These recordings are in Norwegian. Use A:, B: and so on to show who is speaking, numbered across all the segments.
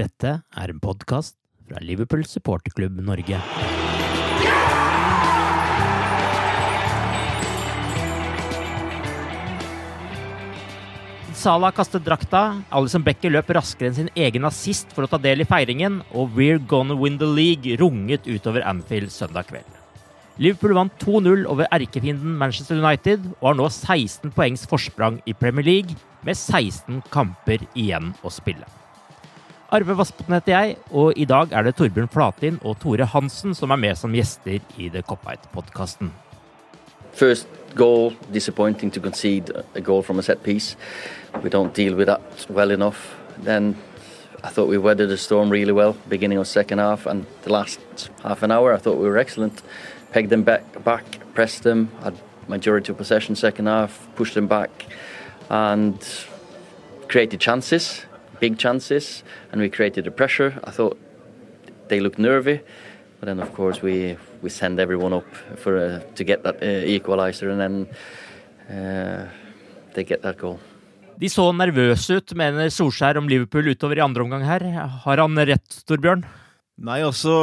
A: Dette er en podkast fra Liverpool supporterklubb Norge. Salah kastet drakta, Alison Becker løp raskere enn sin egen assist for å ta del i feiringen, og We're Gonna Win The League runget utover Anfield søndag kveld. Liverpool vant 2-0 over erkefienden Manchester United og har nå 16 poengs forsprang i Premier League, med 16 kamper igjen å spille. Arve Vassbotn heter jeg, og i dag er det Torbjørn Flatin og Tore Hansen som er med som gjester i The Cop-Out-podkasten.
B: First goal, disappointing to concede a goal from a set piece. We don't deal with that well enough. Then I thought we weathered the storm really well, beginning of second half, and the last half an hour I thought we were excellent. Pegged them back, back pressed them, had majority of possession second half, pushed them back, and created chances, big chances, and we created the pressure. I thought they looked nervy, but then of course we we send everyone up for uh, to get that uh, equalizer, and then uh, they get that goal.
A: De så nervøse ut, mener Solskjær om Liverpool utover i andre omgang her. Har han rett, Torbjørn?
C: Nei, altså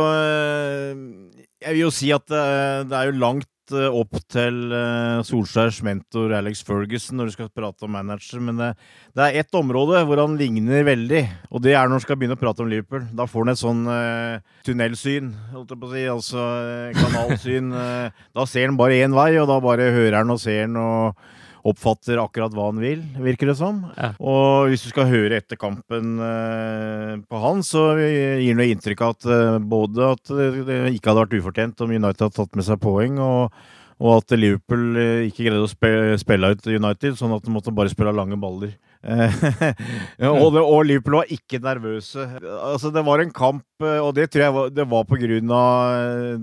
C: Jeg vil jo si at det er jo langt opp til Solskjærs mentor Alex Ferguson når du skal prate om manager, men det, det er ett område hvor han ligner veldig, og det er når han skal begynne å prate om Liverpool. Da får han et sånn uh, tunnelsyn, holdt jeg på å si, altså kanalsyn. da ser han bare én vei, og da bare hører han og ser han og oppfatter akkurat hva han vil, virker det som. Ja. Og hvis du skal høre etter kampen uh, på han, så gir han inntrykk av at uh, både at det ikke hadde vært ufortjent om United hadde tatt med seg poeng, og, og at Liverpool ikke greide å spille ut United, sånn at de måtte bare spille lange baller. og, det, og, Liverpool var ikke nervøse. Altså, det var en kamp, og det tror jeg var, det var på grunn av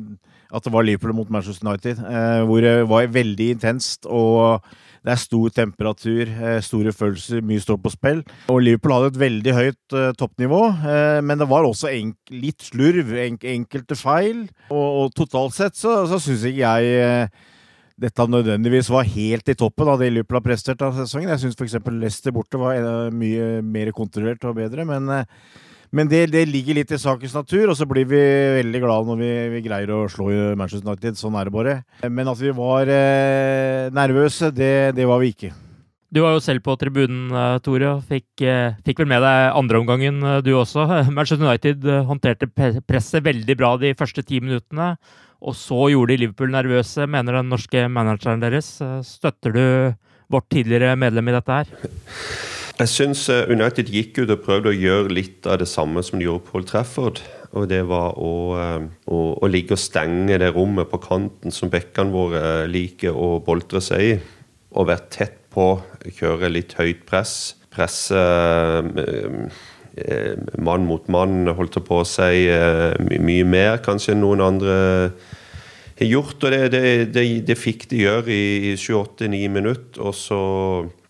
C: at det var Liverpool mot Manchester United, hvor det var veldig intenst. og det er stor temperatur, eh, store følelser, mye står på spill. Og Liverpool hadde et veldig høyt uh, toppnivå, uh, men det var også litt slurv, enk enkelte feil. Og, og, totalt sett så, så syns ikke jeg dette nødvendigvis var helt i toppen av det Liverpool har prestert av sesongen. Jeg syns f.eks. Leicester borte var mye mer kontrollert og bedre, men men det, det, ligger litt i sakens natur, og så blir vi veldig glade når vi, vi, greier å slå Manchester United. Sånn er det bare. Men at vi var eh, nervøse, det, det, var vi ikke.
A: Du var jo selv på tribunen, Tore, Tore. Fikk, eh, fikk vel med deg andreomgangen, eh, du også. Manchester United håndterte presset veldig bra de første ti minuttene. Og så gjorde de Liverpool nervøse, mener den norske manageren deres. Støtter du vårt tidligere medlem i dette her?
D: Jeg syns eh, United gikk ut og prøvde å gjøre litt av det samme som de gjorde på Old Trafford. Og det var å, eh, å, å ligge og stenge det rommet på kanten som bekkene våre eh, liker å boltre seg i. Og være tett på, kjøre litt høyt press. Presse mann mot mann, holdt på å si, mye mer kanskje enn noen andre har gjort. Og det, det, det, det fikk de gjøre i 28-9 minutter. Og så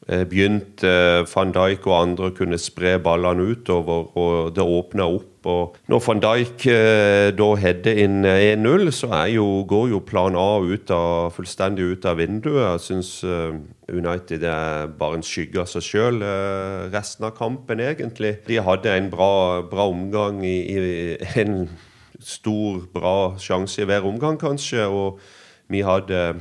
D: begynte van Dijk og andre å kunne spre ballene utover, og det åpna opp. Og når van Dijk eh, da header inn 1-0, så jo, går jo plan A ut av, fullstendig ut av vinduet. Jeg syns United er bare en skygge av seg sjøl resten av kampen, egentlig. De hadde en bra, bra omgang i, i en stor, bra sjanse i hver omgang, kanskje. Og vi hadde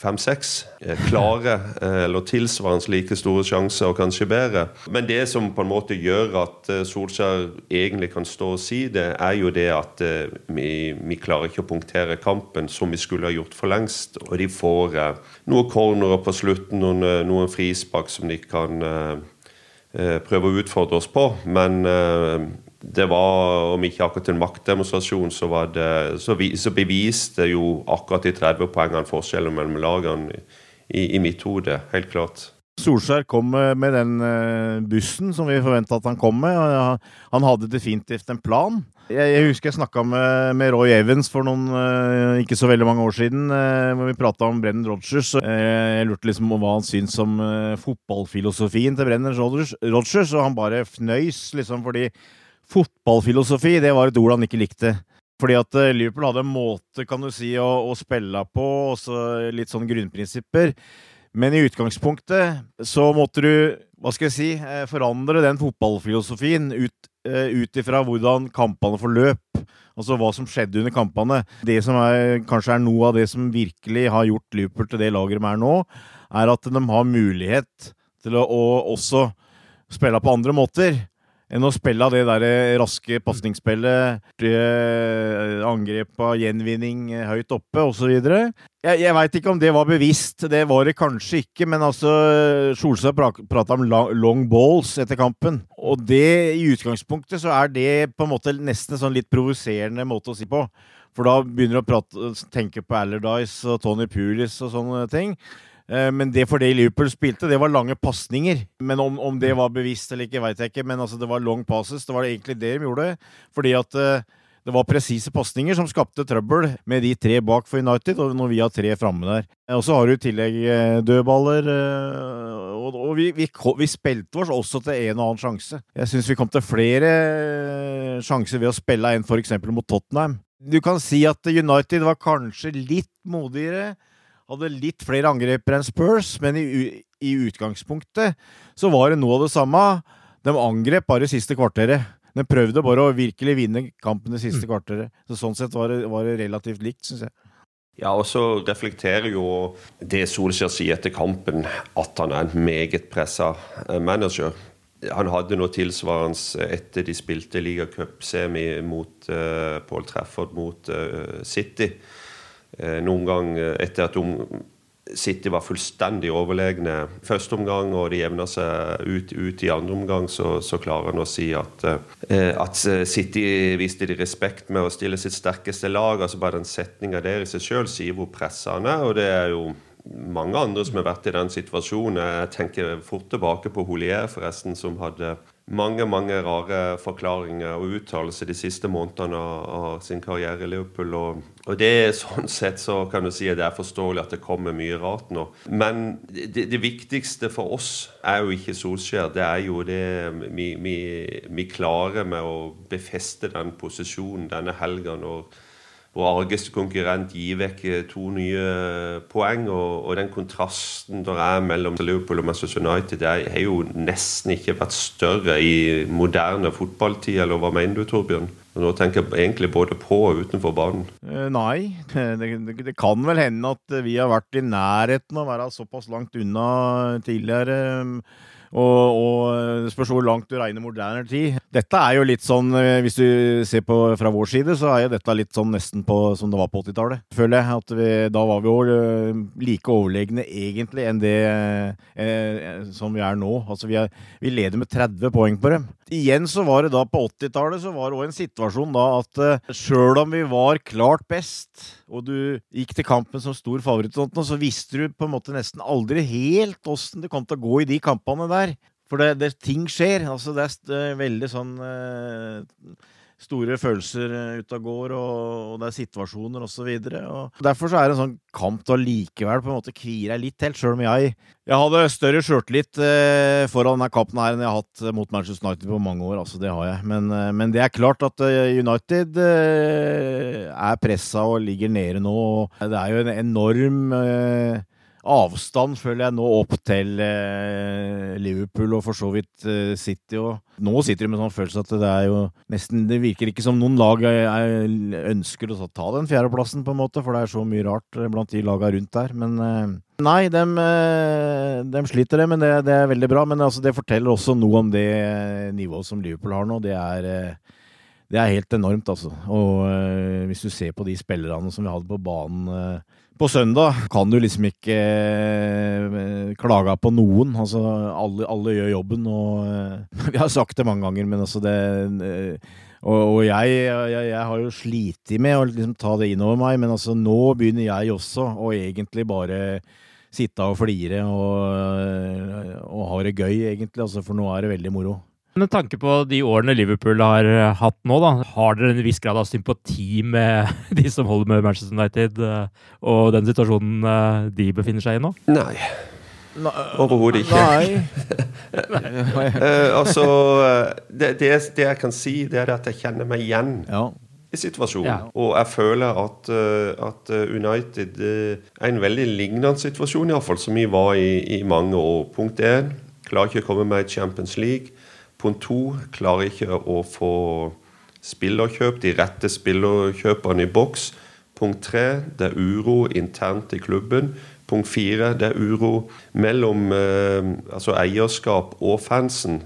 D: fem-seks eh, klare eh, eller tilsvarende like store sjanser, og kanskje bedre. Men det som på en måte gjør at eh, Solskjær egentlig kan stå og si det, er jo det at vi, vi klarer ikke å punktere kampen som vi skulle ha gjort for lengst. Og de får noen cornerer på slutten, noen, noen frispark som de kan prøve å utfordre oss på. Men det var, om ikke akkurat en maktdemonstrasjon, så, det, så, vi, så beviste jo akkurat de 30 poengene forskjellen mellom lagene i, i mitt hode. Helt klart.
C: Solskjær kom med den eh, bussen som vi forventa at han kom med. Han hadde definitivt en plan. Jeg, husker jeg snakka med, med, Roy Evans for noen eh, ikke så veldig mange år siden. Eh, hvor vi prata om Brennan Rogers. Jeg lurte liksom om hva han syntes om fotballfilosofien til Brennan Rogers. Og han bare fnøys, liksom, fordi Fotballfilosofi, det var et ord han ikke likte. Fordi at eh, Liverpool hadde en måte kan du si, å, å spille på, og litt sånn grunnprinsipper. Men i utgangspunktet så måtte du, hva skal jeg si, eh, forandre den fotballfilosofien ut, eh, ut ifra hvordan kampene forløp. Altså hva som skjedde under kampene. Det som er, kanskje er noe av det som virkelig har gjort Liverpool til det laget de er nå, er at de har mulighet til å, å også spille på andre måter enn å spille det der raske pasningsspillet, angrep av gjenvinning høyt oppe osv. Jeg, jeg veit ikke om det var bevisst, det var det kanskje ikke, men altså Solstad prata om long balls etter kampen, og det i utgangspunktet så er det på en måte nesten en sånn litt provoserende måte å si på. For da begynner du å prate, tenke på Allardyce og Tony Pulis og sånne ting. Eh, men det for det Liverpool spilte, det var lange pasninger. Men om, om, det var bevisst eller ikke, veit jeg ikke. Men altså, det var long passes. Det var egentlig det de gjorde. Fordi at uh, det var presise pasninger som skapte trøbbel med de tre bak for United, og når vi har tre framme der. Eh, og så har du i tillegg dødballer. Og vi, vi, vi, spilte oss også til en og annen sjanse. Jeg syns vi kom til flere sjanser ved å spille en f.eks. mot Tottenham. Du kan si at United var kanskje litt modigere hadde litt flere angrepere enn Spurs, men i, i, utgangspunktet så var det noe av det samme. De angrep bare siste kvarteret. De prøvde bare å virkelig vinne kampen det siste mm. kvarteret. Så Sånn sett var det, var det relativt likt, syns jeg.
D: Ja, og så reflekterer jo det Solskjær sier etter kampen, at han er en meget pressa eh, manager. Han hadde noe tilsvarende etter de spilte ligacupsemi mot uh, Paul Trafford mot uh, City. Eh, noen gang eh, etter at City var fullstendig overlegne første omgang, og de jevna seg ut, ut, i andre omgang, så, så klarer han å si at, eh, at, City viste de respekt med å stille sitt sterkeste lag. altså Bare den setninga der i seg sjøl sier hvor pressa han er. og det er jo mange andre som har vært i den situasjonen. Jeg tenker fort tilbake på Holier, forresten, som hadde mange mange rare forklaringer og uttalelser de siste månedene av, sin karriere i Liverpool. Og, og, det er sånn sett så kan du si at det er forståelig at det kommer mye rart nå. Men det, det viktigste for oss er jo ikke Solskjær. Det er jo det vi, vi, vi klarer med å befeste den posisjonen denne helga. når vår argeste konkurrent gir vekk eh, to nye poeng. Og, og den kontrasten der er mellom Liverpool og Manchester United, det har jo nesten ikke vært større i moderne fotballtid. Eller hva mener du, Torbjørn? Nå tenker jeg egentlig både på og utenfor banen.
C: Eh, nei, det, det, kan vel hende at vi har vært i nærheten av å være såpass langt unna tidligere. Og, og det spørs hvor langt du regner moderne tid. Dette er jo litt sånn, eh, hvis du ser på fra vår side, så er jo dette litt sånn nesten på, som det var på 80-tallet. Føler jeg at vi, da var vi jo eh, like overlegne egentlig enn det eh, som vi er nå. Altså vi, er, vi leder med 30 poeng på dem. Igjen så var det da på 80-tallet så var det òg en situasjon da at uh, sjøl om vi var klart best, og du gikk til kampen som stor favoritt, så visste du på en måte nesten aldri helt åssen det kom til å gå i de kampene der. For det, det ting skjer. Altså det er veldig sånn uh, store følelser ute av gård, og, det er situasjoner osv. Derfor så er det en sånn kamp til likevel på en måte kvie deg litt helt, sjøl om jeg, jeg hadde større sjøltillit eh, foran denne kampen her enn jeg har hatt mot Manchester United på mange år. altså Det har jeg. Men, eh, men det er klart at eh, United eh, er pressa og ligger nede nå. og Det er jo en enorm eh, avstand, føler jeg, nå opp til eh, Liverpool og for så vidt eh, City. Og nå sitter de med sånn følelse at det er jo nesten Det virker ikke som noen lag jeg, jeg ønsker å ta den fjerdeplassen, på en måte, for det er så mye rart eh, blant de laga rundt der. Men eh, nei, de, eh, de, sliter, det, men det, det, er veldig bra. Men altså, det forteller også noe om det nivået som Liverpool har nå. Det er eh, det er helt enormt, altså. Og øh, hvis du ser på de spillerne som vi hadde på banen øh, på søndag kan du liksom ikke eh, klage på noen. Altså, alle, alle gjør jobben, og eh, Vi har sagt det mange ganger, men altså det eh, Og, og jeg, jeg, jeg, har jo slitt med å liksom ta det inn over meg, men altså nå begynner jeg også å egentlig bare sitte og flire og, og ha det gøy, egentlig. Altså, for nå er det veldig moro.
A: Med tanke på de årene Liverpool har eh, hatt nå, da, har dere en viss grad av sympati med de som holder med Manchester United, eh, og den situasjonen eh, de befinner seg i nå?
D: Nei. Overhodet ikke.
C: Nei.
D: uh, altså, det, det, det, jeg kan si, det er at jeg kjenner meg igjen ja. i situasjonen. Ja. Og jeg føler at, at United er en veldig lignende situasjon, iallfall, som vi var i, i mange år. Punkt én, klarer ikke å komme med i Champions League. Punkt to klarer ikke å få spillerkjøp, de rette spillerkjøperne i boks. Punkt tre det er uro internt i klubben. Punkt fire det er uro mellom eh, altså eierskap og fansen.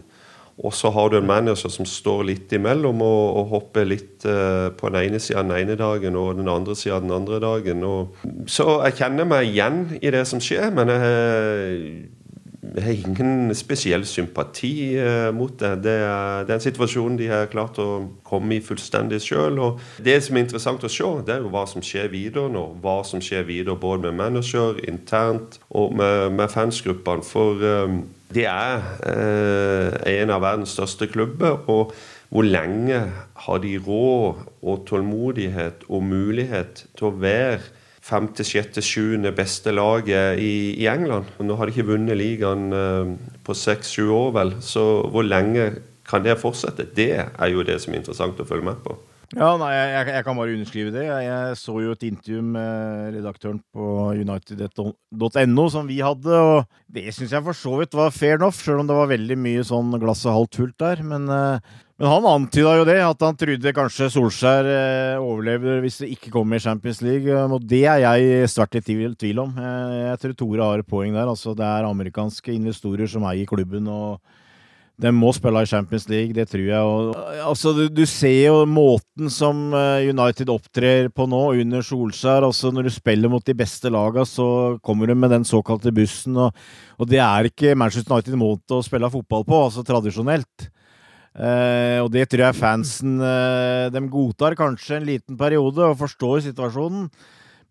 D: Og så har du en manager som står litt imellom og, og hopper litt eh, på den ene sida den ene dagen og den andre sida den andre dagen. Og, så jeg kjenner meg igjen i det som skjer, men jeg jeg har ingen spesiell sympati eh, mot det. Det er, det er en situasjon de har klart å komme i fullstendig sjøl. Det som er interessant å se, det er jo hva som skjer videre nå. Hva som skjer videre både med manager internt og med, med fansgruppene. For um, det er eh, en av verdens største klubber. og hvor lenge har de råd og tålmodighet og mulighet til å være femte, sjette, sjuende beste laget i, i, England. Nå har de ikke vunnet ligaen uh, på seks-sju år, vel. Så hvor lenge kan det fortsette? Det er jo det som er interessant å følge med på.
C: Ja, nei, jeg, jeg kan bare underskrive det. Jeg, jeg, så jo et intervju med redaktøren på united.no som vi hadde, og det syns jeg for så vidt var fair enough, sjøl om det var veldig mye sånn glasset halvt fullt der. Men uh, men han antyda jo det, at han trodde kanskje Solskjær eh, overlever hvis det ikke kommer i Champions League. Og det er jeg svært i tvil, om. Jeg, jeg tror Tore har et poeng der. Altså, det er amerikanske investorer som eier klubben. og de må spille i Champions League, det tror jeg. Og, altså, du, du, ser jo måten som eh, United opptrer på nå, under Solskjær. Altså, når du spiller mot de beste lagene, så kommer du med den såkalte bussen. Og, og det er ikke Manchester United måte å spille fotball på, altså tradisjonelt. Uh, og det tror jeg fansen uh, De godtar kanskje en liten periode og forstår situasjonen,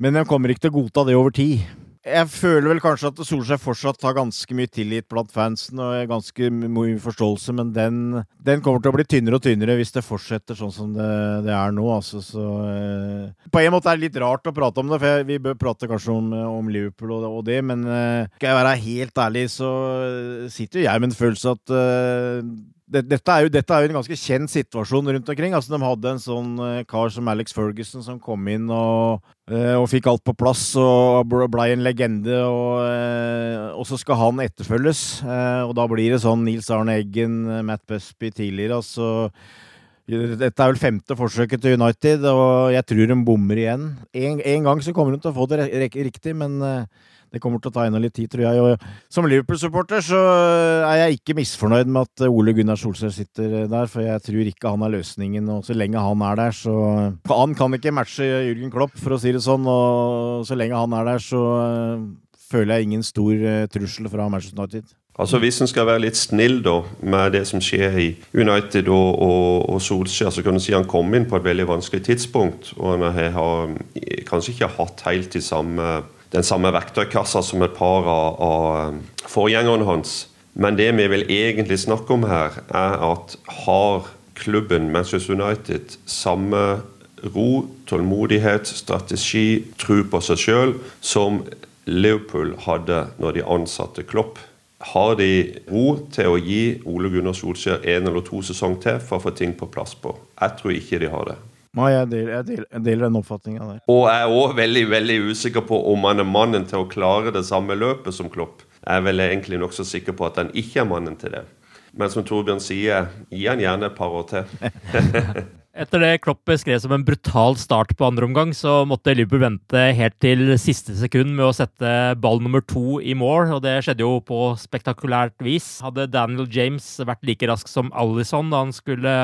C: men de kommer ikke til å godta det over tid. Jeg føler vel kanskje at Solskjær fortsatt har ganske mye tillit blant fansen og ganske mye forståelse, men den, den, kommer til å bli tynnere og tynnere hvis det fortsetter sånn som det, det er nå. Altså, så, uh, på en måte er det litt rart å prate om det, for jeg, vi bør prate kanskje om, om Liverpool og, og, det, men skal jeg være helt ærlig, så sitter jo jeg med en følelse at dette, er jo, dette, er jo, en ganske kjent situasjon rundt omkring. Altså, de hadde en sånn uh, kar som Alex Ferguson som kom inn og, uh, og fikk alt på plass og blei en legende. Og, uh, og, så skal han etterfølges. og da blir det sånn Nils Arne Eggen, Matt Busby tidligere. altså dette er vel femte forsøket til United, og jeg tror de bommer igjen. En, en gang så kommer de til å få det riktig, men det kommer til å ta enda litt tid, tror jeg. Og som Liverpool-supporter så er jeg ikke misfornøyd med at Ole Gunnar Solskjær sitter der, for jeg tror ikke han er løsningen. Og så lenge han er der, så Han kan ikke matche Jürgen Klopp, for å si det sånn. Og så lenge han er der, så eh, føler jeg ingen stor eh, trussel fra Manchester United.
D: Altså Hvis en skal være litt snill da med det som skjer i United og, og, og Solskjær, så kan du si han kom inn på et veldig vanskelig tidspunkt. Og han har kanskje ikke hatt helt de samme den samme verktøykassa som et par av, av forgjengerne hans. Men det vi vil egentlig snakke om her, er at har klubben Manchester United samme ro, tålmodighet, strategi, tro på seg sjøl som Liverpool hadde når de ansatte Klopp. Har de ro til å gi Ole Gunnar Solskjær en eller to sesong til for å få ting på plass på? Jeg tror ikke de har det.
C: Nei, jeg deler, jeg deler, jeg deler den oppfatninga der.
D: Og jeg er òg veldig veldig usikker på om han er mannen til å klare det samme løpet som Klopp. Jeg er vel egentlig nokså sikker på at han ikke er mannen til det. Men som Torbjørn sier, gi han gjerne et par år til.
A: Etter det Klopp beskrev som en brutal start på andre omgang, så måtte Liverpool vente helt til siste sekund med å sette ball nummer to i mål, og det skjedde jo på spektakulært vis. Hadde Daniel James vært like rask som Alison da han skulle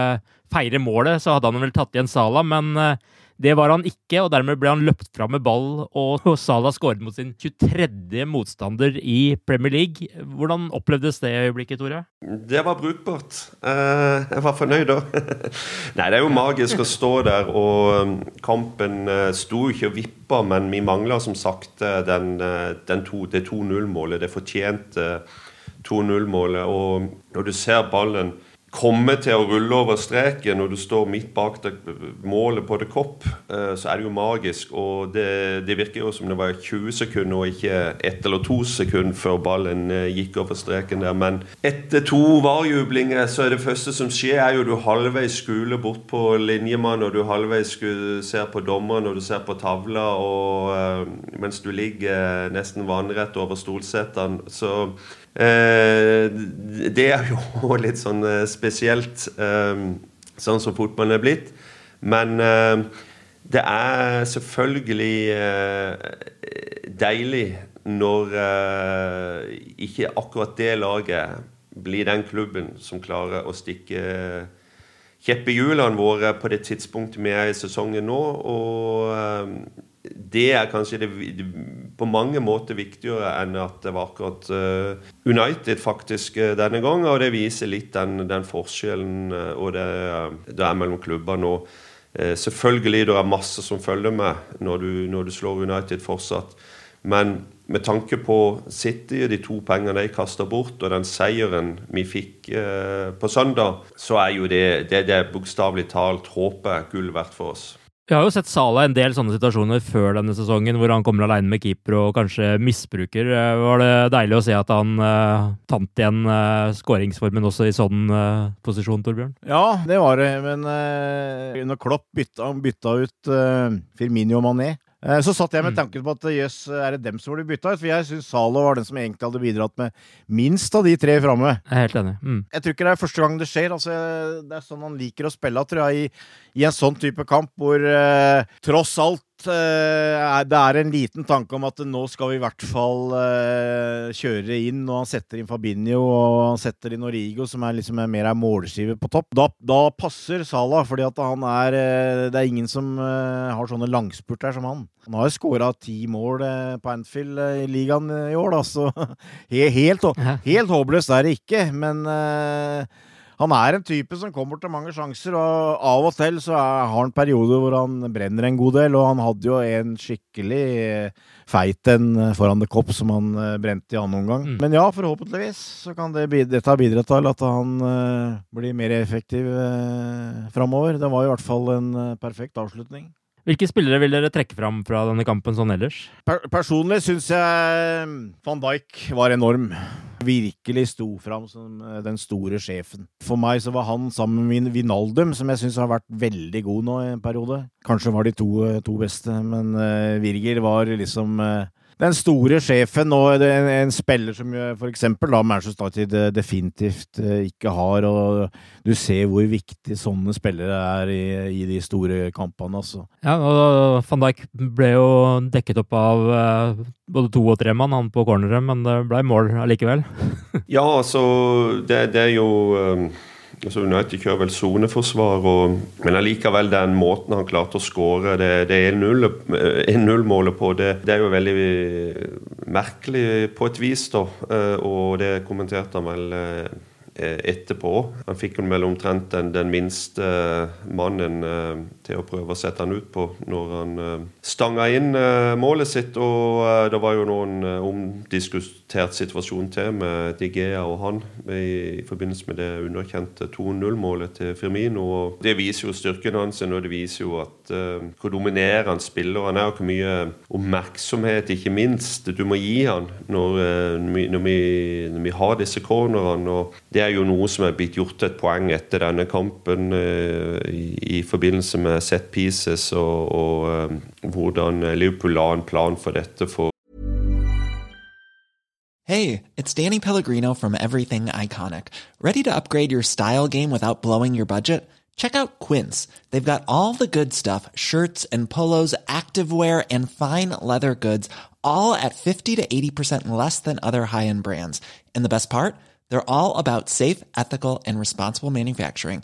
A: feire målet, så hadde han vel tatt igjen Salah, men eh, det var han ikke, og dermed ble han løpt fram med ball, og Salah skåret mot sin 23. motstander i Premier League. Hvordan opplevdes det øyeblikket, Tore?
D: Det var brukbart. Eh, jeg var fornøyd da. Nei, det er jo magisk å stå der, og um, kampen eh, sto ikke og vippa, men vi mangla som sagt den, den to, det 2-0-målet, det fortjente 2-0-målet. Og når du ser ballen komme til å rulle over streken når du står midt bak det, målet på det kopp, eh, så er det jo magisk. Og det, det, virker jo som det var 20 sekunder og ikke ett eller to sekunder før ballen eh, gikk over streken der. Men etter to varjublinger så er det første som skjer, er jo du halvveis skuler bort på linjemann, og du halvveis ser på dommeren, og du ser på tavla, og uh, mens du ligger nesten vannrett over stolsetene. Så Eh, det er jo litt sånn eh, spesielt, eh, sånn som fotballen er blitt. Men det er selvfølgelig deilig når ikke akkurat det laget blir den klubben som klarer å stikke kjepp i hjulene våre på det tidspunktet vi er i sesongen nå. Og det er kanskje det, på mange måter viktigere enn at det var akkurat uh, United faktisk uh, denne gangen. Og det viser litt den, den forskjellen uh, og det, det, er mellom klubber nå. selvfølgelig det er masse som følger med når du, når du slår United fortsatt. Men med tanke på City, og de to pengene de kasta bort, og den seieren vi fikk på søndag, så er jo det, det, det bokstavelig talt håpet gull verdt for oss.
A: Vi har jo sett Salah en del sånne situasjoner før denne sesongen, hvor han kommer alene med keeper og kanskje misbruker. Eh, var det deilig å se at han uh, tant igjen uh, skåringsformen også i sånn uh, posisjon, Torbjørn?
C: Ja, det var det. Men uh, når Klopp bytta, bytta ut uh, Firmino og Mané Eh, så satt jeg med mm. tanken på at jøss, er det dem som blir bytta ut? For jeg syns Zalo var den som egentlig hadde bidratt med minst av de tre framme.
A: Jeg er helt enig. Mm.
C: Jeg tror ikke det er første gang det skjer. Altså, det er sånn han liker å spille, tror jeg, i, i en sånn type kamp hvor eh, tross alt det er en liten tanke om at nå skal vi i hvert fall uh, kjøre inn, og han setter inn Fabinho og han setter inn Origo, som er liksom mer er målskive på topp. Da, da passer Salah, fordi er uh, Det er ingen som har sånne langspurter som han. Han har jo skåra ti mål på Anfield i ligaen i år, da, så helt, helt håpløst er det ikke. Men han er en type som kommer til mange sjanser, og av og til så har han perioder hvor han brenner en god del, og han hadde jo en skikkelig eh, feit en foran det kopp som han eh, brente i annen omgang. Mm. Men ja, forhåpentligvis så kan det, dette bidra til at han uh, blir mer effektiv uh, framover. Det var i hvert fall en uh, perfekt avslutning.
A: Hvilke spillere vil dere trekke fram fra denne kampen sånn ellers?
C: Per personlig syns jeg van Dijk var enorm virkelig sto fram som eh, den store sjefen. For meg så var han sammen med Vinaldum, som jeg syns har vært veldig god nå i en periode. Kanskje var de to, eh, to beste, men uh, Virgil var liksom uh, den store sjefen og en, en spiller som f.eks. Manchester United definitivt ikke har. og Du ser hvor viktig sånne spillere er i, i de store kampene. Altså.
A: Ja, og Van Dijk ble jo dekket opp av både to og tre mann, han på corneret, men det ble mål allikevel.
D: ja, altså det, det er jo um altså United kjører vel soneforsvar, men allikevel den måten han klarte å skåre det, det 1-0-målet på, det, det, er jo veldig merkelig på et vis. da, eh, Og det kommenterte han vel eh, etterpå. Han fikk vel omtrent den, den minste mannen til å prøve å sette han ut på når han stanga inn målet sitt. Og det var jo noen omdiskutert situasjon til med Digea og han i, forbindelse med det underkjente 2-0-målet til Firmino. og Det viser jo styrken hans, og det viser jo at hvor dominerende spiller han er, og hvor mye oppmerksomhet, ikke minst, du må gi han når, når, vi, når vi har disse cornerne. og Det er jo noe som er blitt gjort et poeng etter denne kampen eh, i, i, forbindelse med set pieces og, og eh, hvordan Liverpool la en plan for dette. for
E: Hey, it's Danny Pellegrino from Everything Iconic. Ready to upgrade your style game without blowing your budget? Check out Quince. They've got all the good stuff shirts and polos, activewear, and fine leather goods, all at 50 to 80% less than other high end brands. And the best part? They're all about safe, ethical, and responsible manufacturing.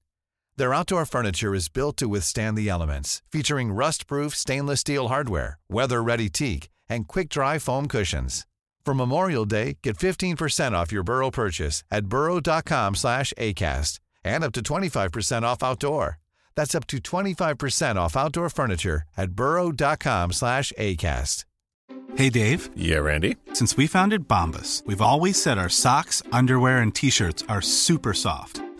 F: Their outdoor furniture is built to withstand the elements, featuring rust-proof stainless steel hardware, weather-ready teak, and quick-dry foam cushions. For Memorial Day, get 15% off your Burrow purchase at burrow.com slash ACAST and up to 25% off outdoor. That's up to 25% off outdoor furniture at burrow.com slash ACAST.
G: Hey, Dave.
H: Yeah, Randy.
G: Since we founded Bombus, we've always said our socks, underwear, and T-shirts are super soft.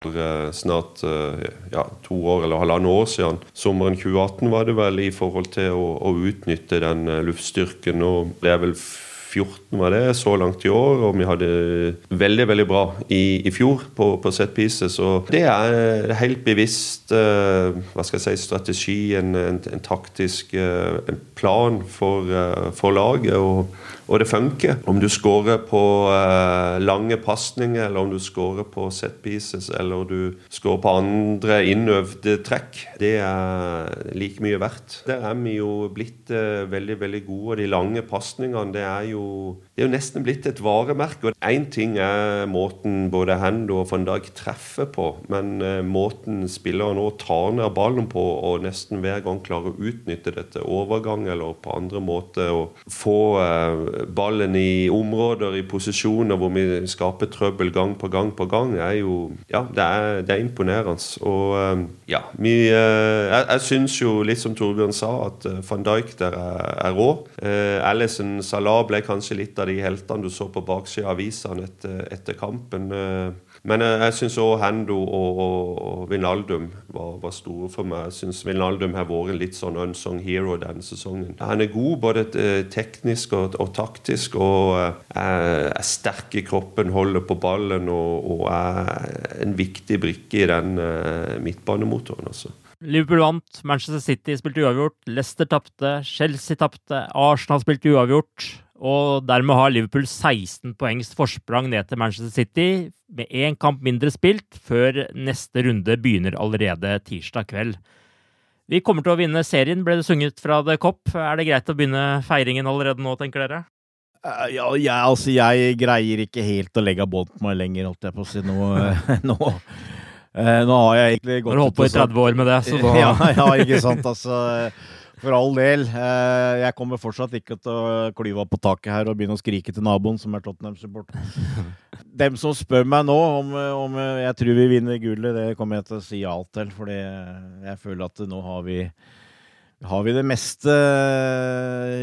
D: For snart ja, to år eller halvannet år siden, sommeren 2018 var det vel, i forhold til å, å utnytte den luftstyrken. Og det er vel 14 var det så langt i år, og vi hadde veldig veldig bra i, i fjor på, på set pieces. Og det er helt bevisst uh, hva skal jeg si, strategi, en, en, en taktisk uh, en plan for, uh, for laget. Og, og, det funker. Om du scorer på lange pasninger, eller om du scorer på set pieces, eller du scorer på andre innøvde trekk, det er like mye verdt. Der er vi jo blitt veldig, veldig gode. Og de lange pasningene, det er jo o det er jo nesten blitt et varemerke. Én ting er måten både Hendo og van Dijk treffer på, men uh, måten spillere nå tar ned ballen på og nesten hver gang klarer å utnytte dette overgang eller på andre måter å få uh, ballen i områder, i posisjoner hvor vi skaper trøbbel gang på gang på gang, er jo Ja, det er, det er imponerende. Og uh, ja, vi Jeg, jeg syns jo, litt som Torbjørn sa, at van Dijk der er, er rå. Alison Salah ble kanskje litt av de heltene du så på baksida av avisene etter, etter, kampen. Men jeg syns òg Hendo og, og, Vinaldum var, var, store for meg. Jeg syns Vinaldum har vært en litt sånn unsung hero denne sesongen. Han er god både teknisk og, og taktisk, og er, er, sterk i kroppen, holder på ballen og, og er en viktig brikke i den midtbanemotoren. altså.
A: Liverpool vant, Manchester City spilte uavgjort, Leicester tapte, Chelsea tapte, Arsenal spilte uavgjort. Og dermed har Liverpool 16 poengs forsprang ned til Manchester City, med én kamp mindre spilt, før neste runde begynner allerede tirsdag kveld. Vi kommer til å vinne serien, ble det sunget fra The Cop. Er det greit å begynne feiringen allerede nå, tenker dere?
C: Uh, Ja, jeg, altså, jeg greier ikke helt å legge bånd på meg lenger, holdt jeg på å si. Nå, nå, uh, nå har jeg egentlig gått
A: Har du holdt på i
C: ut og sagt-
A: 30 år med det, så da
C: ja, ja, ikke sant. Altså, for all del. Eh, Jeg kommer fortsatt ikke til å klyve opp på taket her og begynne å skrike til naboen, som er Tottenham-supporter. Dem som spør meg nå om, om jeg tror vi vinner gullet, det kommer jeg til å si ja til. Fordi jeg føler at nå har vi, har vi det meste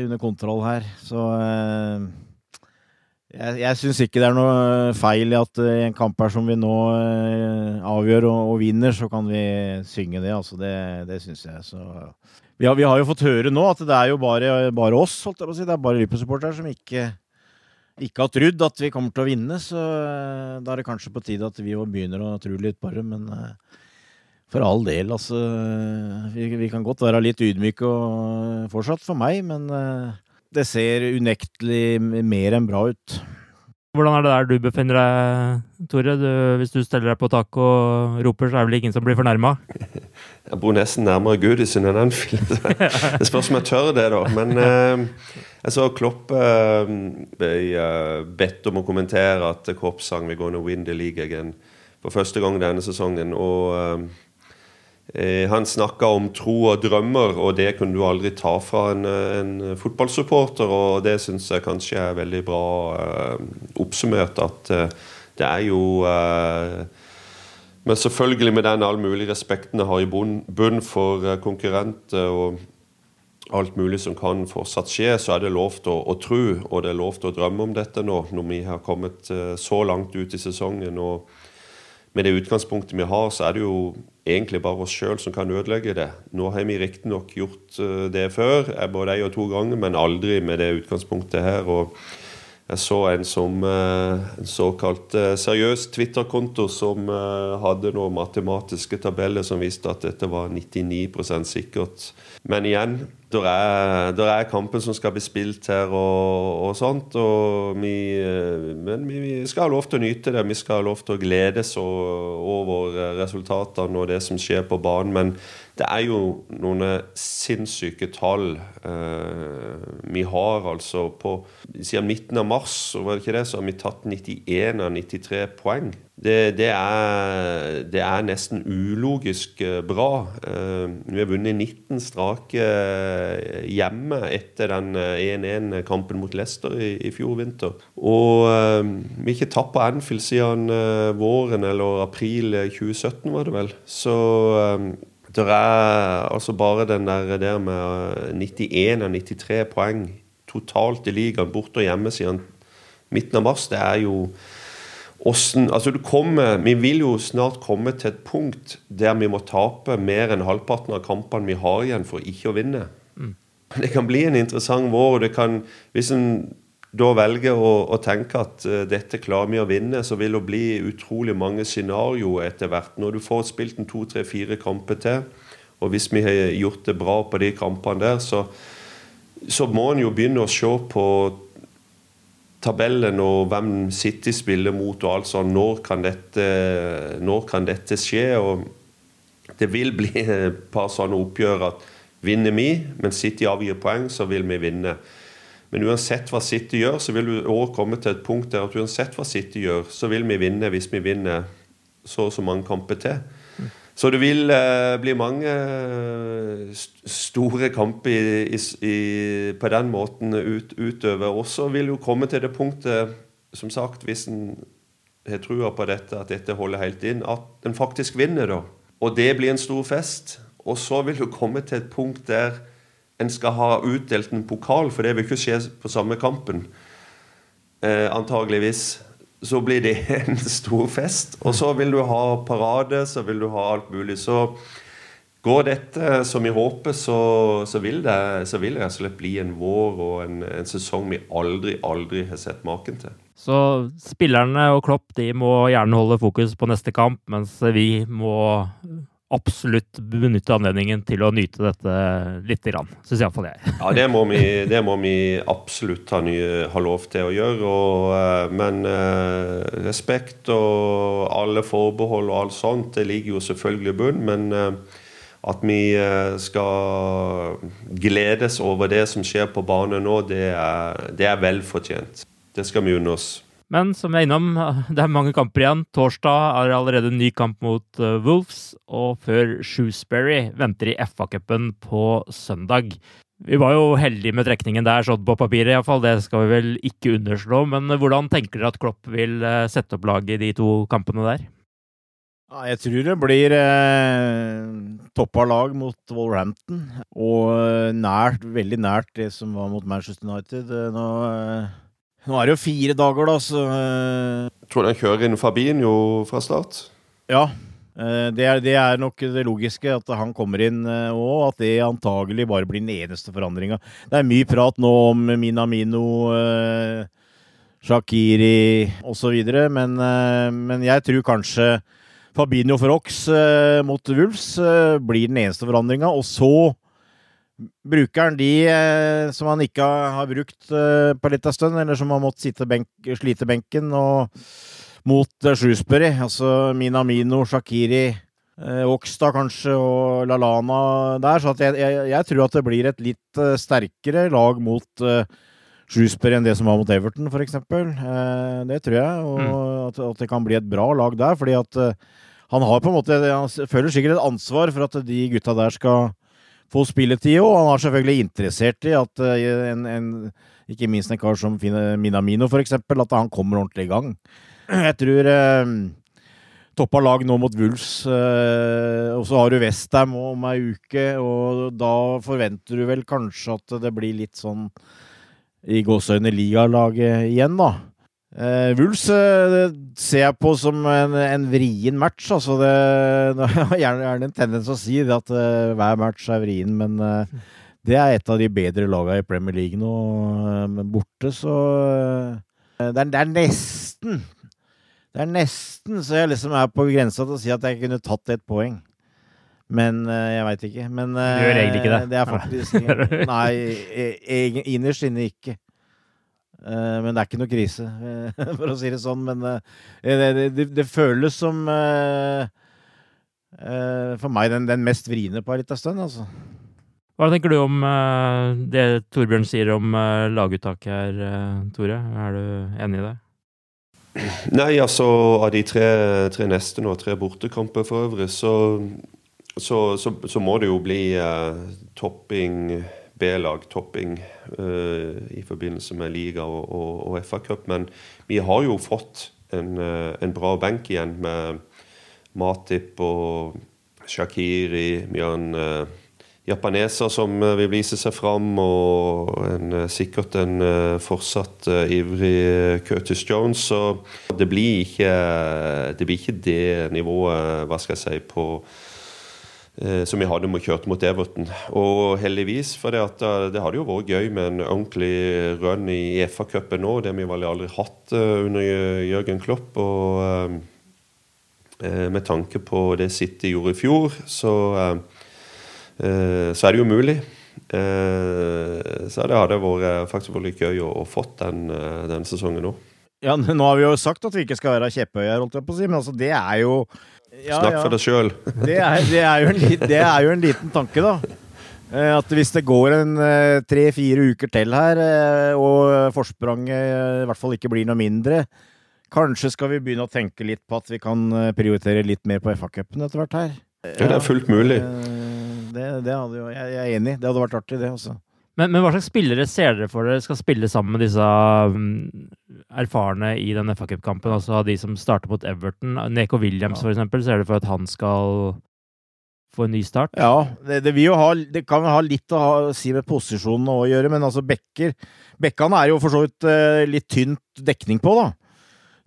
C: under kontroll her. Så eh, jeg, jeg syns ikke det er noe feil i at i en kamp her som vi nå eh, avgjør og, og vinner, så kan vi synge det. Altså det, det syns jeg. Så vi har, vi har jo fått høre nå at det er jo bare, bare oss, holdt jeg på å si. Det er bare Liverpool-supportere som ikke, ikke har trodd at vi kommer til å vinne. Så eh, da er det kanskje på tide at vi òg begynner å tro litt på det. Men eh, for all del, altså. Vi, vi kan godt være litt ydmyke og fortsatt for meg, men eh, det ser unektelig mer enn bra ut.
A: Hvordan er det der du befinner deg, Tore? Du, hvis du steller deg på taket og roper, så er det vel ingen som blir fornærma?
D: Jeg bor nesten nærmere Gudisen enn Anfield. Det spørs om jeg tør det, da. Men eh, jeg så Klopp eh, ble eh, bedt om å kommentere at Klopp sang 'We're gonna win the league again' for første gang denne sesongen. Og eh, han snakka om tro og drømmer, og det kunne du aldri ta fra en, en fotballsupporter. Og det syns jeg kanskje er veldig bra eh, oppsummert, at eh, det er jo eh, men selvfølgelig med den all mulig respekten jeg har i bunn, for eh, konkurrenter og alt mulig som kan fortsatt skje, så er det lov til å, å tro, og det er lov til å drømme om dette nå, når vi har kommet eh, så langt ut i sesongen. og med det utgangspunktet vi har, så er det jo egentlig bare oss sjøl som kan ødelegge det. Nå har vi riktignok gjort eh, det før, både ei og to ganger, men aldri med det utgangspunktet her. og jeg så en som eh, en såkalt eh, seriøs Twitter-konto som eh, hadde noen matematiske tabeller som viste at dette var 99% sikkert. Men igjen, der er, er kampen som skal bli spilt her og, og sånt. Og vi, men vi, vi skal ha lov til å nyte det. Vi skal ha lov til å gledes over resultatene og det som skjer på banen. Men det er jo noen sinnssyke tall eh, vi har altså på Siden midten av mars var det ikke det, så har vi tatt 91 av 93 poeng. Det, det, er, det er nesten ulogisk eh, bra. Eh, vi har vunnet 19 strake eh, hjemme etter den eh, 1-1-kampen mot Leicester i, i fjor vinter. Og vi har ikke tapt på Anfield siden våren eller april eh, 2017, var det vel. Så eh, det er altså bare den der, der med 91 av 93 poeng totalt i ligaen, borte og hjemme siden midten av mars. Det er jo Åssen altså du kommer, Vi vil jo snart komme til et punkt der vi må tape mer enn halvparten av kampene vi har igjen for ikke å vinne.
A: Mm.
D: Det kan bli en interessant vår. og det kan, Hvis en da velger å, å tenke at eh, dette klarer vi å vinne, så vil det bli utrolig mange scenarioer etter hvert. Når du får spilt en to, tre, fire kamper til, og hvis vi har gjort det bra på de kampene der, så, så må en jo begynne å se på tabellen og hvem City spiller mot og alt sånn. Når kan dette, når kan dette skje? Og det vil bli et par sånne oppgjør at vinner vi, men City avgir poeng, så vil vi vinne. Men uansett hva City gjør, så vil vi også komme til et punkt der at uansett hva City gjør, så vil vi vinne hvis vi vinner så og så mange kamper til. Så det vil eh, bli mange eh, st store kamper i, i, i, på den måten ut, utover. Og så vil jo komme til det punktet, som sagt, hvis en har trua på dette, at dette holder helt inn, at en faktisk vinner, da. Og det blir en stor fest. Og så vil du komme til et punkt der en skal ha utdelt en pokal, for det vil ikke skje på samme kampen. Eh, antageligvis. Så blir det en stor fest. Og så vil du ha parade, så vil du ha alt mulig. Så går dette som vi håper, så, så, vil, det, så vil det rett og slett bli en vår og en, en sesong vi aldri, aldri har sett maken til.
A: Så spillerne og Klopp de må gjerne holde fokus på neste kamp, mens vi må absolutt benytte anledningen til å nyte dette lite grann. Syns iallfall jeg.
D: Ja, det må vi, det må vi absolutt ha, nye, ha, lov til å gjøre. Og, uh, men eh, respekt og alle forbehold og alt sånt, det ligger jo selvfølgelig i bunn. Men eh, at vi skal gledes over det som skjer på bane nå, det er, det er vel fortjent. Det skal vi unne oss.
A: Men som jeg er innom, det er mange kamper igjen. Torsdag er det allerede en ny kamp mot uh, Wolves, og før Shoesbury venter i FA-cupen på søndag. Vi var jo heldige med trekningen der, sånn på papiret iallfall. Det skal vi vel ikke underslå. Men hvordan tenker dere at Klopp vil uh, sette opp laget i de to kampene der?
C: Jeg tror det blir eh, toppa lag mot Wolverhampton. Og eh, nært, veldig nært det som var mot Manchester United. Nå... Eh, nå er det jo fire dager, da, så
D: Tror du han kjører inn Fabinho fra start.
C: Ja. Eh, det er, det er, nok det logiske, at han kommer inn òg. Eh, at det antagelig bare blir den eneste forandringa. Det er mye prat nå om Minamino, Shakiri osv., men, men jeg tror kanskje Fabinho for Ox mot Wolves blir den eneste forandringa. Og så Bruker han de eh, som han ikke har brukt eh, på litt av stund, eller som har måttet benk, slite benken, og mot eh, Shrewsbury, altså Minamino, Shakiri, Okstad kanskje, og Lalana der. Så jeg, jeg, jeg, tror at det blir et litt uh, sterkere lag mot uh, Shrewsbury enn det som var mot Everton, f.eks. Eh, det tror jeg, og mm. at, at, det kan bli et bra lag der, fordi at uh, han har på en måte Han føler sikkert et ansvar for at de gutta der skal få spilletid. Og han er selvfølgelig interessert i at uh, en, en, ikke minst en kar som Minamino, for eksempel, at han kommer ordentlig i gang. Jeg tror eh, toppa lag nå mot Wulfs, eh, og så har du Westham om ei uke, og da forventer du vel kanskje at det blir litt sånn i gåseøyne ligalaget igjen, da. Uh, Wools uh, ser jeg på som en, en vrien match. Altså det, det er gjerne en tendens å si at uh, hver match er vrien, men det er et av de bedre lagene i Premier League nå. Men borte, så det er, det, er, nesten Det er nesten så jeg liksom er på grensa til å si at jeg kunne tatt et poeng. Men jeg veit ikke. Men
A: Du gjør egentlig ikke det?
C: Det er faktisk Nei, e, e, innerst inne ikke. Uh, men det er ikke noe krise, uh, for å si det sånn. Men uh, det, det, det, føles som for meg den, den mest vriene på en liten stund, altså.
A: Hva tenker du om det Torbjørn sier om laguttaket her, Tore? Er du enig i det?
D: Nei, altså av de tre, tre neste nå, tre bortekamper for øvrig, så, så, så, så må det jo bli topping B-lag-topping uh, i forbindelse med liga og, og, og FA-cup. Men vi har jo fått en, uh, en, bra benk igjen med Matip og Shakiri. Har en uh, japaneser som vil vise seg fram, og en, sikkert en fortsatt ivrig Curtis Jones. Så det blir ikke det, blir ikke det nivået, hva skal jeg si, på Eh, som vi hadde kjørt mot Everton. Og heldigvis, for det, at, eh, det hadde jo vært gøy med en ordentlig run i EFA-cupen nå. Det vi vel aldri hatt eh, under Jørgen Klopp. Og med tanke på det City gjorde i fjor, så, så er det jo mulig. Så det hadde vært, faktisk vært gøy å, å fått den, den sesongen nå.
C: Ja, nå har vi jo sagt at vi ikke skal være kjepphøye men altså, det er jo
D: ja, Snakk for deg sjøl.
C: det, det, det, er jo en liten tanke, da. Eh, at hvis det går en eh, tre-fire uker til her, eh, og forspranget i hvert fall ikke blir noe mindre, kanskje skal vi begynne å tenke litt på at vi kan prioritere litt mer på FA-cupen etter hvert her.
D: Ja, det er fullt mulig.
C: Det, det hadde jo, jeg er enig. Det hadde vært artig, det også.
A: Men, men, hva slags spillere ser dere for dere skal spille sammen med disse um, erfarne i den FA Cup-kampen? Altså de som starter mot Everton. Neko Williams, ja. for eksempel. Ser dere for at han skal få en ny start?
C: Ja, det, det, ha, det kan ha litt å ha, si med posisjonen å gjøre, men altså Bekker Bekkene er jo for så vidt eh, litt tynt dekning på, da.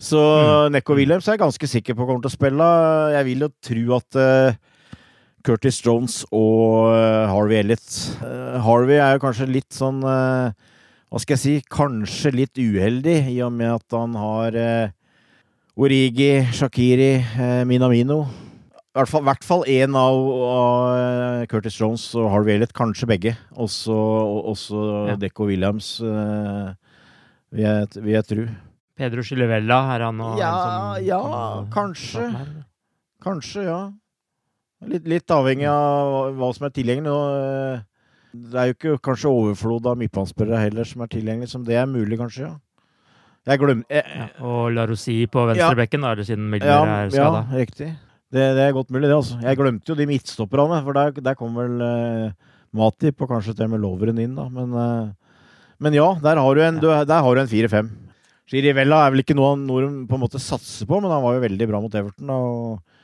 C: Så mm. Neko Williams er jeg ganske sikker på kommer til å spille. Jeg vil jo tro at uh, Curtis Jones og uh, Harvey Elliot. Uh, Harvey er jo kanskje litt sånn uh, Hva skal jeg si? Kanskje litt uheldig, i og med at han har Origi, Shakiri, Minamino. i hvert fall, hvert fall en av, av eh, Curtis Jones og Harvey Elliot, kanskje begge. Også, også
A: Ja.
C: Deco Williams, eh, vil jeg, vil jeg tro.
A: Pedro Chilevella, er han og
C: Ja,
A: en som
C: ja,
A: kan-
C: kanskje. Kanskje, ja. Litt, litt avhengig av hva som er tilgjengelig. Og, eh, det er jo ikke kanskje overflod av midtbanespillere heller som er tilgjengelig, som det er mulig, kanskje. ja. Jeg glemmer jeg,
A: Ja, og La Rosie på venstrebekken, da, siden Miller
C: ja,
A: er
C: ja, riktig. Det, det er godt mulig, det. altså. Jeg glemte jo de midtstopperne, for der, der kom vel eh, Matip og kanskje til og med Loveren inn, da. Men, eh, men ja, der har du en, du en 4-5. Chirivella er vel ikke noe, noe de på en måte satser på, men han var jo veldig bra mot Everton. og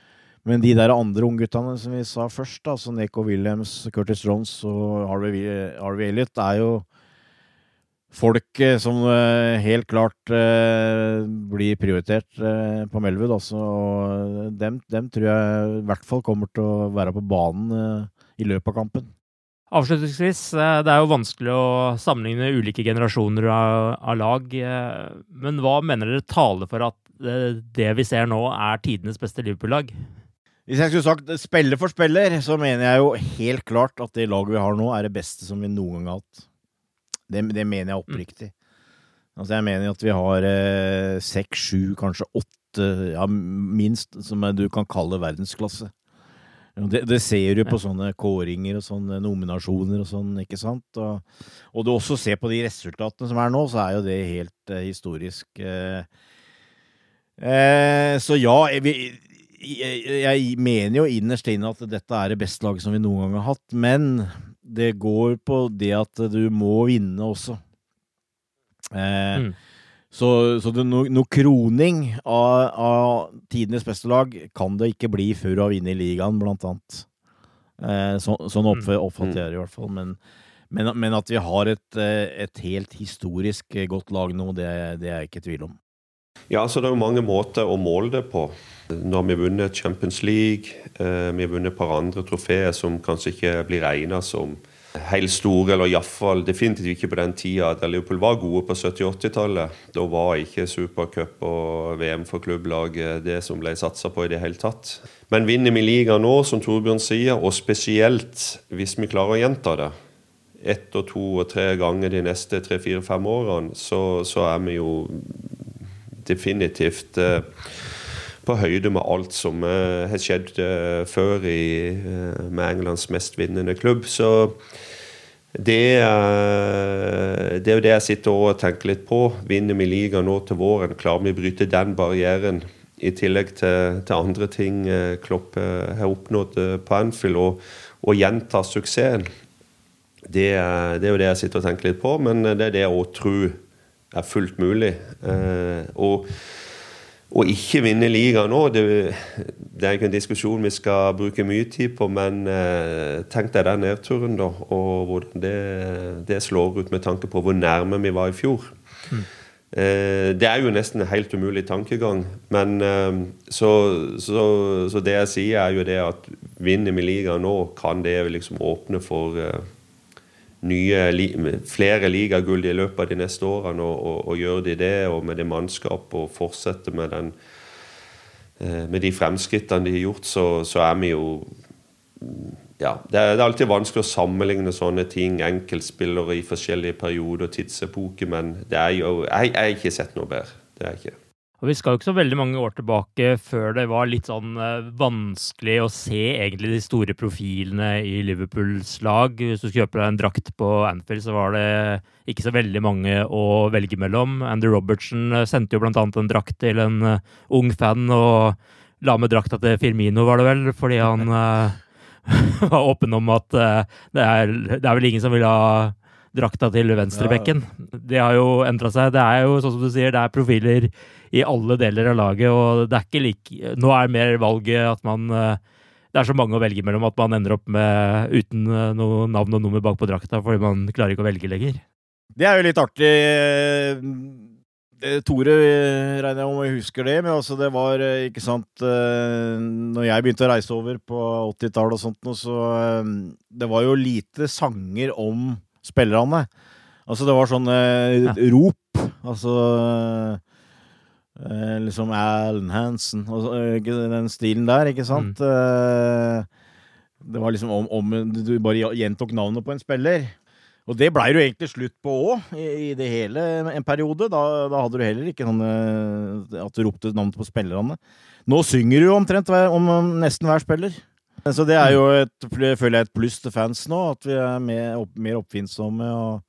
C: men de der andre ungguttene som vi sa først, da, altså Neko Williams, Curtis Jones og Harvey, Harvey Elliot, er jo folk eh, som eh, helt klart eh, blir prioritert på Melwood. Altså, og dem, dem tror jeg i hvert fall kommer til å være på banen i løpet av kampen.
A: Avslutningsvis, det er jo vanskelig å sammenligne ulike generasjoner av, lag. Men hva mener dere taler for at det vi ser nå, er tidenes beste Liverpool-lag?
C: Hvis jeg skulle sagt spiller for spiller, så mener jeg jo helt klart at det laget vi har nå, er det beste som vi noen gang har hatt. Det, det mener jeg oppriktig. Altså, jeg mener at vi har eh, seks, sju, kanskje åtte, ja, minst, som du kan kalle verdensklasse. Det, det ser du på sånne kåringer og sånne nominasjoner og sånn, ikke sant? Og, og du også ser på de resultatene som er nå, så er jo det helt eh, historisk. Eh, eh, så ja, vi- jeg, jeg mener jo innerst inne at dette er det beste laget som vi noen gang har hatt, men det går på det at du må vinne også. Eh,
A: Mm.
C: Så, så noe no, kroning av, av tidenes beste lag kan det ikke bli før du har vunnet ligaen, blant annet. Eh, så, sånn opp, oppfatter jeg det i hvert fall. Men, men, men at vi har et, eh, et helt historisk eh, godt lag nå, det, det er jeg ikke i tvil om.
D: Ja, så Det er jo mange måter å måle det på. Nå har vi vunnet Champions League, eh, vi har vunnet et par andre trofeer som kanskje ikke blir regna som helt store, eller iallfall definitivt ikke på den tida da Liverpool var gode på 70-80-tallet. Da var ikke supercup og VM for klubblaget det som ble satsa på i det hele tatt. Men vinner vi ligaen nå, som Torbjørn sier, og spesielt hvis vi klarer å gjenta det ett og to og tre ganger de neste tre, fire, fem årene, så, så er vi jo definitivt eh, på høyde med alt som eh, har skjedd eh, før i, med Englands mest vinnende klubb. Så det, det er jo det jeg sitter og tenker litt på. Vinner vi ligaen nå til våren, klarer vi å bryte den barrieren? I tillegg til, til andre ting Klopp har oppnådd på Anfield, og, og gjenta suksessen. Det, det er jo det jeg sitter og tenker litt på, men det er det jeg òg tror er fullt mulig. Eh, og å ikke vinne ligaen nå, det, det er ikke en diskusjon vi skal bruke mye tid på, men eh, tenk deg den nedturen, da, og hvordan det, det slår ut med tanke på hvor nærme vi var i fjor. Eh, det er jo nesten en helt umulig tankegang, men eh, så, så, så det jeg sier, er jo det at vinner vi ligaen nå, kan det liksom åpne for eh, nye, flere ligagull i løpet av de neste årene, og, og, og gjør de det, og med det mannskapet, og fortsette med, den, eh, med de fremskrittene de har gjort, så, så er vi jo ja, det er, det er alltid vanskelig å sammenligne sånne ting, enkeltspillere i forskjellige perioder og tidsepoker, men det er jo, jeg har ikke sett noe bedre. Det er jeg ikke.
A: Og Vi skal jo ikke så veldig mange år tilbake før det var litt sånn eh, vanskelig å se egentlig de store profilene i Liverpools lag. Hvis du skulle kjøpe deg en drakt på Anfield, så var det ikke så veldig mange å velge mellom. Andrew Robertson eh, sendte jo blant annet en drakt til en eh, ung fan, og la med drakta til Firmino, var det vel, fordi han var åpen om at det, er, det er vel ingen som vil ha drakta til venstrebekken. Det har jo endra seg. Det er jo sånn som du sier, det er profiler i alle deler av laget, og det er ikke like Nå er mer valget at man eh, Det er så mange å velge mellom at man ender opp med uten eh, noe navn og nummer bak på drakta, fordi man klarer ikke å velge lenger.
C: Det er jo litt artig. Eh, Tore regner jeg om jeg husker det, men altså det var ikke sant Når jeg begynte å reise over på 80-tallet og sånt, så Det var jo lite sanger om spillerne. Altså det var sånne rop. Altså Eh, liksom Alan Hansen og eh, den stilen der, ikke sant? Mm. det var liksom om, om Du bare gjentok navnet på en spiller. Og det blei det jo egentlig slutt på òg, i, i det hele en periode. Da, da hadde du heller ikke sånn eh, at du ropte navnet på spillerne. Nå synger du omtrent om om nesten hver spiller. Så det er jo et, føler jeg et pluss til fans nå, at vi er mer, opp, mer oppfinnsomme og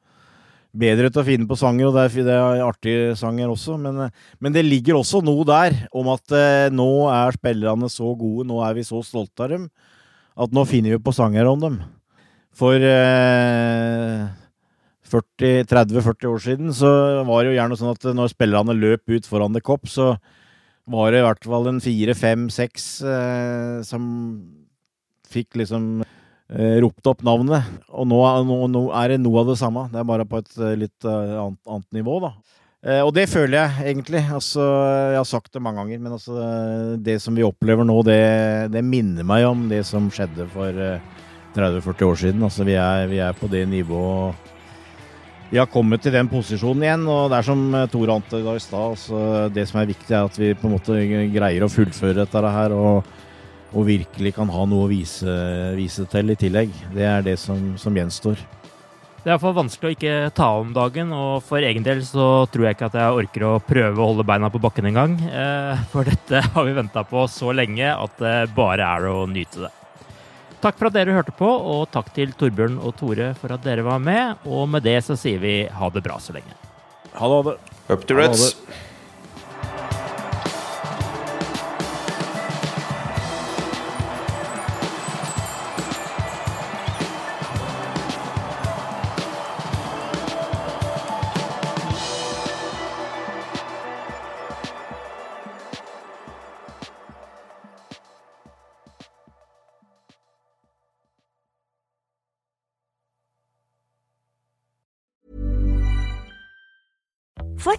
C: bedre til å finne på sanger, og det er, det er artige sanger også. Men, men, det ligger også noe der om at eh, nå er spillerne så gode, nå er vi så stolte av dem, at nå finner vi på sanger om dem. For eh, 30-40 år siden så var det jo gjerne sånn at når spillerne løp ut foran The Cop, så var det i hvert fall en fire, fem, seks eh, som fikk liksom eh, ropt opp navnet. Og nå, nå, nå, er det noe av det samme. Det er bare på et eh, litt uh, annet, annet, nivå, da. Eh, og det føler jeg egentlig. Altså, jeg har sagt det mange ganger, men altså, det som vi opplever nå, det, det minner meg om det som skjedde for uh, 30-40 år siden. Altså, vi er, vi er på det nivået vi har kommet til den posisjonen igjen, og det er som eh, Tor ante i stad. Altså, det som er viktig, er at vi på en måte greier å fullføre dette her, og, og virkelig kan ha noe å vise, vise, til i tillegg. Det er det som, som gjenstår.
A: Det er iallfall vanskelig å ikke ta om dagen, og for egen del så tror jeg ikke at jeg orker å prøve å holde beina på bakken engang. Eh, for dette har vi venta på så lenge at det bare er å nyte det. Takk for at dere hørte på, og takk til Torbjørn og Tore for at dere var med. Og med det så sier vi ha det bra så lenge.
C: Ha det. Ha det.
D: Up to Reds.